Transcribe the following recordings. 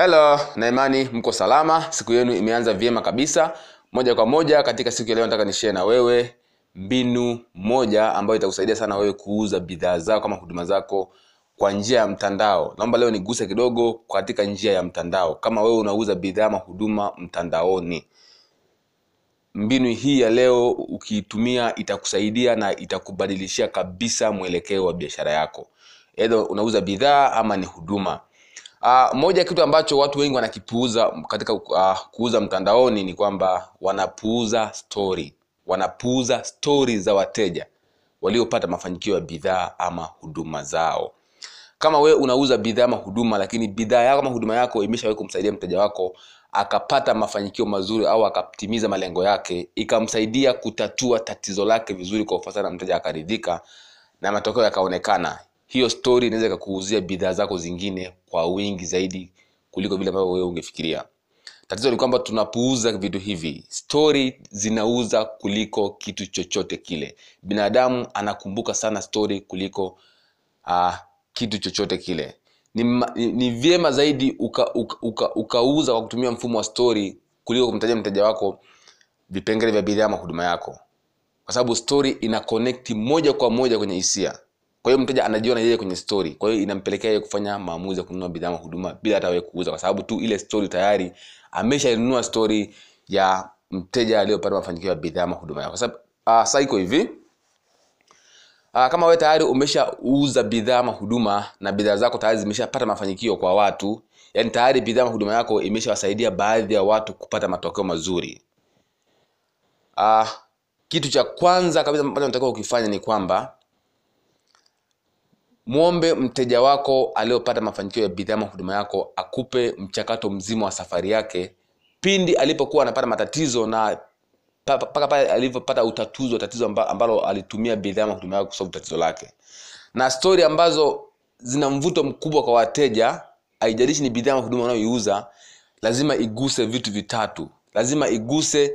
Hello, na imani mko salama. Siku yenu imeanza vyema kabisa. Moja kwa moja katika siku ya leo nataka nishare na wewe mbinu moja ambayo itakusaidia sana wewe kuuza bidhaa zako kama huduma zako kwa njia ya mtandao. Naomba leo niguse kidogo katika njia ya mtandao. Kama wewe unauza bidhaa ama huduma mtandaoni, mbinu hii ya leo ukiitumia itakusaidia na itakubadilishia kabisa mwelekeo wa biashara yako, aidha unauza bidhaa ama ni huduma. Uh, moja ya kitu ambacho watu wengi wanakipuuza katika uh, kuuza mtandaoni ni kwamba wanapuuza story, wanapuuza stori za wateja waliopata mafanikio ya bidhaa ama huduma zao. Kama we unauza bidhaa ama huduma, lakini bidhaa yako ama huduma yako imeshawahi kumsaidia mteja wako akapata mafanikio mazuri au akatimiza malengo yake, ikamsaidia kutatua tatizo lake vizuri kwa ufasaha na mteja akaridhika na matokeo yakaonekana, hiyo story inaweza ikakuuzia bidhaa zako zingine kwa wingi zaidi kuliko vile ambavyo wewe ungefikiria. Tatizo ni kwamba tunapuuza vitu hivi. Story zinauza kuliko kitu chochote kile. Binadamu anakumbuka sana story kuliko uh, kitu chochote kile. Ni, ni, ni vyema zaidi ukauza uka, uka, uka kwa kutumia mfumo wa story kuliko kumtajia mteja wako vipengele vya bidhaa ama huduma yako kwa sababu story ina connect moja kwa moja kwenye hisia kwa hiyo mteja anajiona yeye kwenye story. Kwa hiyo inampelekea yeye kufanya maamuzi ya kununua bidhaa huduma bila hata wewe kuuza kwa sababu tu ile story tayari ameshanunua story ya mteja aliyopata mafanikio ya bidhaa ama huduma yako kwa sababu uh, sasa iko hivi. Uh, kama wewe tayari umeshauza bidhaa ama huduma na bidhaa zako tayari zimeshapata mafanikio kwa watu yani tayari bidhaa ama huduma yako imeshawasaidia baadhi ya watu kupata matokeo mazuri. Uh, kitu cha kwanza kabisa ambacho natakiwa ukifanya ni kwamba mwombe mteja wako aliyopata mafanikio ya bidhaa huduma yako akupe mchakato mzima wa safari yake pindi alipokuwa anapata matatizo na pa- pa- mpaka pale alivyopata utatuzi wa tatizo ambalo alitumia bidhaa ama huduma yako kusolve tatizo lake. Na stori ambazo zina mvuto mkubwa kwa wateja haijalishi ni bidhaa ama huduma unayoiuza lazima iguse vitu vitatu. Lazima iguse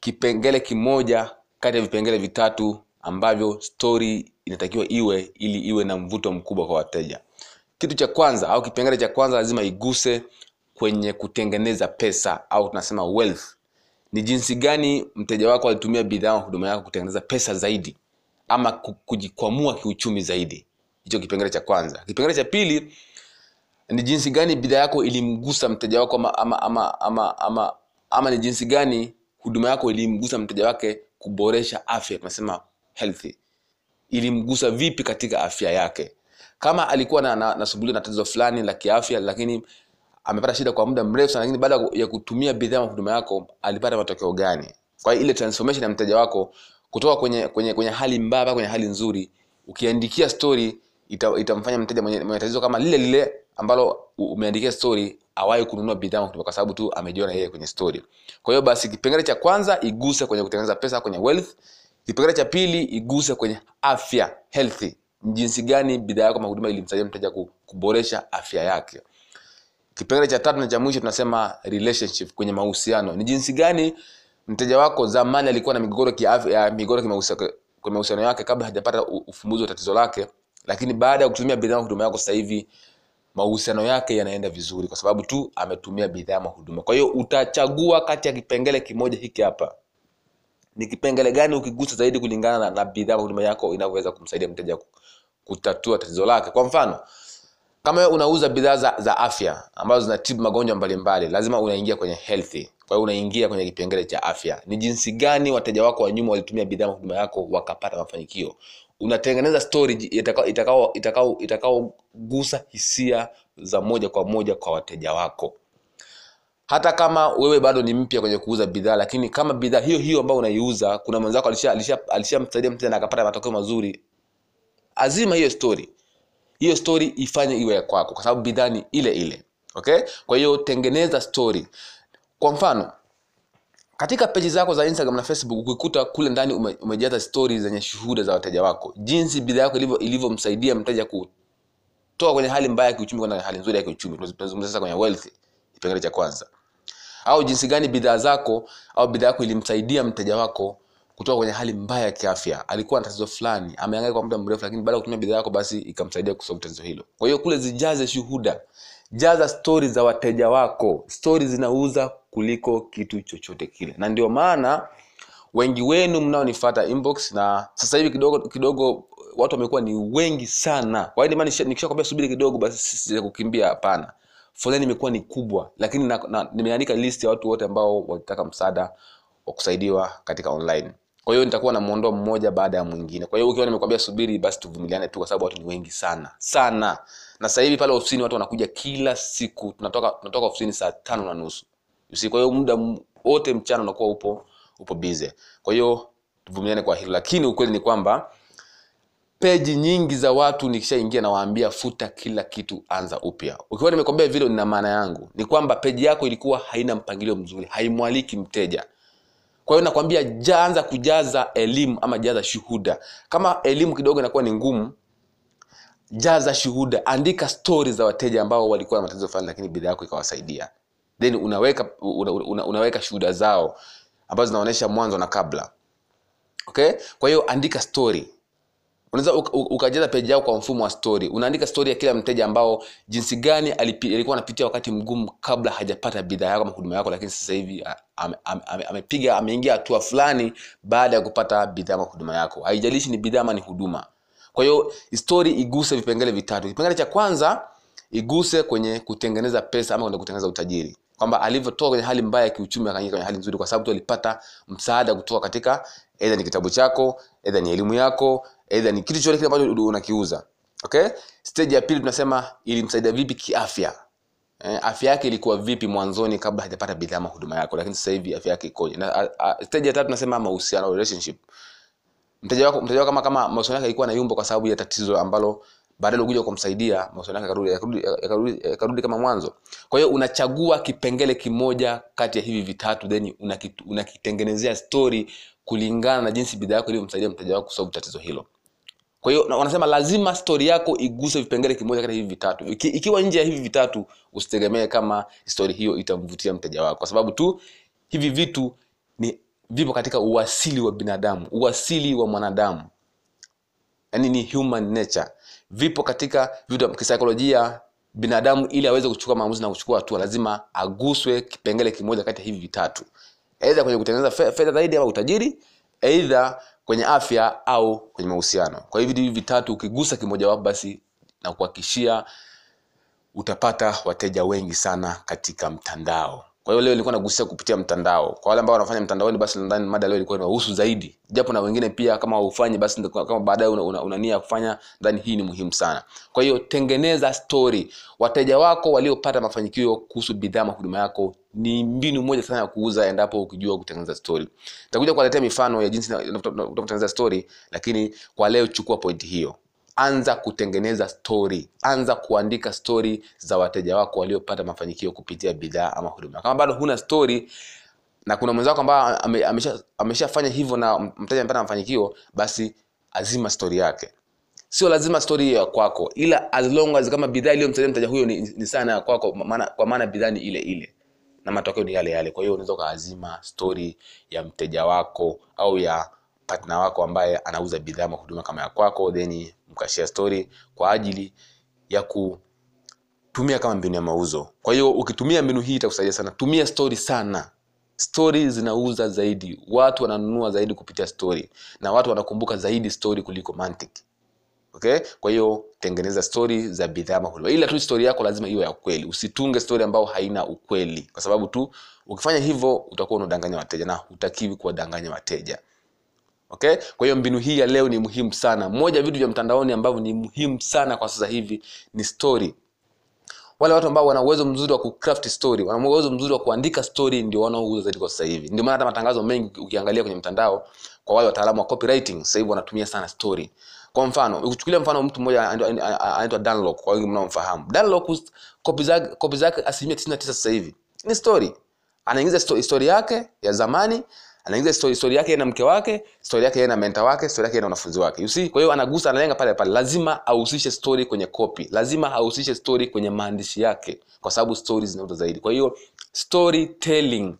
kipengele kimoja kati ya vipengele vitatu ambavyo stori inatakiwa iwe ili iwe na mvuto mkubwa kwa wateja. Kitu cha kwanza au kipengele cha kwanza lazima iguse kwenye kutengeneza pesa au tunasema wealth. Ni jinsi gani mteja wako alitumia bidhaa au huduma yako kutengeneza pesa zaidi ama kujikwamua kiuchumi zaidi. Hicho kipengele cha kwanza. Kipengele cha pili ni jinsi gani bidhaa yako ilimgusa mteja wako ama, ama, ama, ama, ama, ama ni jinsi gani huduma yako ilimgusa mteja wake kuboresha afya tunasema healthy ilimgusa vipi katika afya yake. Kama alikuwa na, na, na tatizo fulani la kiafya lakini amepata shida kwa muda mrefu sana lakini baada ya kutumia bidhaa na huduma yako alipata matokeo gani? Kwa hiyo ile transformation ya mteja wako kutoka kwenye kwenye kwenye hali mbaya kwenye hali nzuri ukiandikia story ita, itamfanya mteja mwenye, mwenye tatizo kama lile lile ambalo umeandikia story awahi kununua bidhaa kwa sababu tu amejiona yeye kwenye story. Kwa hiyo basi kipengele cha kwanza iguse kwenye kutengeneza pesa kwenye wealth kipengele cha pili iguse kwenye afya healthy. Jinsi gani bidhaa yako mahuduma ilimsaidia mteja kuboresha afya yake. Kipengele cha tatu na cha mwisho tunasema relationship kwenye mahusiano. Ni jinsi gani mteja wako zamani alikuwa na migogoro kiafya ya migogoro kwa mahusiano yake kabla hajapata ufumbuzi wa tatizo lake lakini baada ya kutumia bidhaa huduma yako sasa hivi mahusiano yake yanaenda vizuri kwa sababu tu ametumia bidhaa mahuduma. kwa hiyo utachagua kati ya kipengele kimoja hiki hapa ni kipengele gani ukigusa zaidi kulingana na, na bidhaa huduma yako inavyoweza kumsaidia mteja kutatua tatizo lake? Kwa mfano kama unauza bidhaa za, za afya ambazo zinatibu magonjwa mbalimbali lazima unaingia kwenye healthy. Kwa hiyo unaingia kwenye kipengele cha afya. Ni jinsi gani wateja wako wa nyuma walitumia bidhaa huduma yako wakapata mafanikio? Unatengeneza story itakao itakao itakao hisia za moja kwa moja kwa wateja wako hata kama wewe bado ni mpya kwenye kuuza bidhaa lakini kama bidhaa hiyo hiyo ambayo unaiuza kuna mwenzako alisha alisha alishamsaidia mteja na akapata matokeo mazuri azima hiyo story. Hiyo story ifanye iwe ya kwako kwa sababu bidhaa ni ile ile okay? Kwa hiyo tengeneza story. Kwa mfano katika peji zako za instagram na facebook ukikuta kule ndani ume, umejaza story zenye shuhuda za wateja wako jinsi bidhaa yako ilivyo ilivyomsaidia mteja kutoka kwenye hali mbaya ya kiuchumi kwenda hali nzuri ya kiuchumi tunazungumza sasa kwenye wealth kipengele cha kwanza. Au jinsi gani bidhaa zako au bidhaa yako ilimsaidia mteja wako kutoka kwenye hali mbaya ya kiafya. Alikuwa na tatizo fulani ameangaika kwa muda mrefu lakini baada ya kutumia bidhaa yako basi ikamsaidia kusolve tatizo hilo. Kwa hiyo kule zijaze shuhuda. Jaza stori za wateja wako. Stori zinauza kuliko kitu chochote kile. Na ndio maana wengi wenu mnaonifata inbox na sasa hivi kidogo kidogo watu wamekuwa ni wengi sana. Kwa hiyo nikishakwambia subiri kidogo basi sisi kukimbia hapana foleni imekuwa ni kubwa lakini na, na, nimeandika list ya watu wote ambao wakitaka msaada wa kusaidiwa katika online. Kwa hiyo nitakuwa na mwondoa mmoja baada ya mwingine. Kwa hiyo ukiwa nimekwambia subiri basi tuvumiliane tu kwa sababu watu ni wengi sana. Sana. Na sasa hivi pale ofisini watu wanakuja kila siku. Tunatoka tunatoka ofisini saa tano na nusu. Kwa hiyo muda wote mchana unakuwa upo upo busy. Kwa hiyo tuvumiliane kwa hilo. Lakini ukweli ni kwamba peji nyingi za watu nikishaingia nawaambia futa kila kitu anza upya. Ukiwa nimekwambia vile nina maana yangu ni kwamba peji yako ilikuwa haina mpangilio mzuri haimwaliki mteja. Kwa hiyo nakwambia jaanza kujaza elimu ama jaza shuhuda. Kama elimu kidogo inakuwa ni ngumu jaza shuhuda andika stori za wateja ambao walikuwa na matatizo fulani lakini bidhaa yako ikawasaidia. Then unaweka una, una, unaweka shuhuda zao ambazo zinaonyesha mwanzo na kabla. Okay? Kwa hiyo andika story unaweza ukajaza peji yako kwa mfumo wa story. Unaandika story ya kila mteja ambao jinsi gani alikuwa anapitia wakati mgumu kabla hajapata bidhaa yako ama huduma yako lakini sasa hivi amepiga am, am, ameingia hatua fulani baada ya kupata bidhaa ama huduma yako. Haijalishi ni bidhaa ama ni huduma. Kwa hiyo story iguse vipengele vitatu. Kipengele cha kwanza iguse kwenye kutengeneza pesa ama kwenye kutengeneza utajiri. Kwamba alivyotoka kwenye hali mbaya ya kiuchumi akaingia kwenye hali nzuri kwa sababu tu alipata msaada kutoka katika aidha ni kitabu chako aidha ni elimu yako aidha ni kitu chochote kile ambacho unakiuza. Okay? Stage ya pili tunasema ilimsaidia vipi kiafya? Eh, afya yake ilikuwa vipi mwanzoni kabla hajapata bidhaa ama huduma yako? Lakini sasa hivi afya yake ikoje? Na a, a, stage ya tatu tunasema mahusiano relationship. Mteja wako mteja wako kama kama mahusiano yake ilikuwa na yumbo kwa sababu ya tatizo ambalo baadaye ulikuja kumsaidia mahusiano yake yakarudi yakarudi yakarudi kama mwanzo. Kwa hiyo unachagua kipengele kimoja kati ya hivi vitatu then unakitengenezea una story kulingana na jinsi bidhaa yako ilivyomsaidia mteja wako kusolve tatizo hilo kwa hiyo wanasema lazima stori yako iguse vipengele kimoja kati hivi vitatu. Iki, ikiwa nje ya hivi vitatu usitegemee kama stori hiyo itamvutia mteja wako. Kwa sababu tu hivi vitu ni vipo katika uasili wa binadamu uasili wa mwanadamu. Yaani ni human nature. Vipo katika vitu kisaikolojia binadamu ili aweze kuchukua maamuzi na kuchukua hatua lazima aguswe kipengele kimoja kati ya hivi vitatu. Aidha kwenye kutengeneza fedha zaidi ama utajiri aidha kwenye afya au kwenye mahusiano. Kwa hivi hivi vitatu ukigusa kimojawapo basi na kuhakikishia utapata wateja wengi sana katika mtandao. Kwa hiyo leo nilikuwa nagusia kupitia mtandao. Kwa wale ambao wanafanya mtandaoni basi nadhani mada leo ilikuwa inahusu zaidi. Japo na wengine pia kama haufanyi basi kama baadaye una, una, una nia ya kufanya nadhani hii ni muhimu sana. Kwa hiyo tengeneza story. Wateja wako waliopata mafanikio kuhusu bidhaa mahuduma yako ni mbinu moja sana ya kuuza endapo ukijua kutengeneza story. Nitakuja kuwaletea mifano ya jinsi kutengeneza story lakini kwa leo chukua pointi hiyo. Anza kutengeneza story. Anza kuandika story za wateja wako waliopata mafanikio kupitia bidhaa ama huduma. Kama bado huna story na kuna mwenzako ambaye ameshafanya amesha, hivyo na mteja amepata mafanikio basi azima story yake. Sio lazima story ya kwako ila as long as kama bidhaa iliyomsaidia mteja huyo ni, ni sana kwako kwa maana bidhaa ni ile ile na matokeo ni yale yale. Kwa hiyo unaweza ukaazima stori ya mteja wako au ya partner wako ambaye anauza bidhaa ama huduma kama ya kwako then mkashare story kwa ajili ya kutumia kama mbinu ya mauzo. Kwa hiyo ukitumia mbinu hii itakusaidia sana. Tumia story sana. Story zinauza zaidi. Watu wananunua zaidi kupitia story. Na watu wanakumbuka zaidi story kuliko mantiki okay? Kwa hiyo tengeneza stori za bidhaa ama ila tu stori yako lazima iwe ya ukweli. Usitunge stori ambayo haina ukweli. Kwa sababu tu ukifanya hivyo utakuwa unadanganya wateja na hutakiwi kuwadanganya wateja. Okay? Kwa hiyo mbinu hii ya leo ni muhimu sana. Moja vitu vya mtandaoni ambavyo ni muhimu sana kwa sasa hivi ni story wale watu ambao wana uwezo mzuri wa kucraft story wana uwezo mzuri wa kuandika story ndio wanaouza zaidi kwa sasa hivi. Ndio maana hata matangazo mengi ukiangalia kwenye mtandao kwa wale wataalamu wa copywriting sasa hivi wanatumia sana story. Kwa mfano ukichukulia mfano mtu mmoja anaitwa Dunlop kwa wengi mnaomfahamu. Dunlop copy zake copy zake asilimia 99 sasa hivi. Ni story. Anaingiza story, story yake ya zamani anaingiza story, story yake na mke wake story yake na mentor wake story yake na wanafunzi wake. You see? Kwa hiyo anagusa analenga pale pale. Lazima ahusishe story kwenye copy. Lazima ahusishe story kwenye maandishi yake kwa sababu stories zinauza zaidi. Kwa hiyo storytelling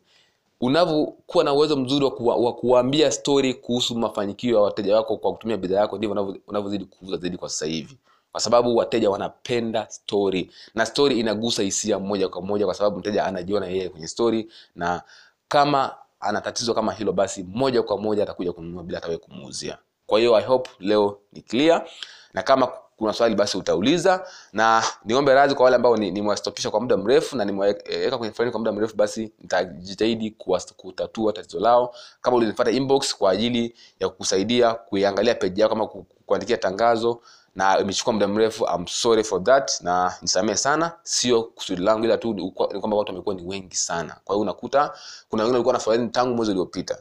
unavyokuwa na uwezo mzuri wa kuambia story kuhusu mafanikio ya wateja wako kwa kutumia bidhaa yako ndivyo unavyozidi kuuza zaidi kwa sasa hivi. Kwa sababu wateja wanapenda story na story inagusa hisia moja kwa moja kwa sababu mteja anajiona yeye kwenye story na kama ana tatizo kama hilo basi moja kwa moja atakuja kununua bila hata kumuuzia. Kwa hiyo i hope leo ni clear. Na kama kuna swali basi utauliza. Na niombe radhi kwa wale ambao nimewastopisha ni kwa muda mrefu na nimeweka kwenye foleni kwa muda mrefu basi nitajitahidi kutatua tatizo lao. Kama ulinifuata inbox kwa ajili ya kukusaidia kuiangalia peji yako kama kuandikia tangazo na imechukua muda mrefu I'm sorry for that na nisamee sana. Sio kusudi langu ila tu ni kwamba watu wamekuwa ni wengi sana. Kwa hiyo unakuta kuna wengine walikuwa na foleni tangu mwezi uliopita.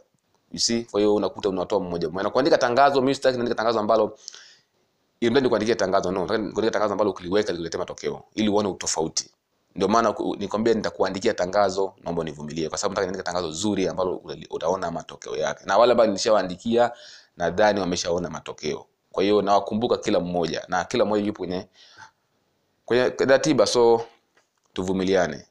You see? Kwa hiyo unakuta unatoa mmoja mmoja. Na kuandika tangazo mimi sitaki niandike tangazo ambalo ili nikuandikie tangazo no. Kuandika tangazo ambalo ukiliweka likuletea matokeo ili uone utofauti. Ndio maana nikwambia nitakuandikia tangazo naomba univumilie kwa sababu nataka niandike tangazo zuri ambalo utaona matokeo yake. Na wale ambao nilishawaandikia nadhani wameshaona matokeo kwa hiyo nawakumbuka kila mmoja na kila mmoja yupo kwenye kwenye ratiba so tuvumiliane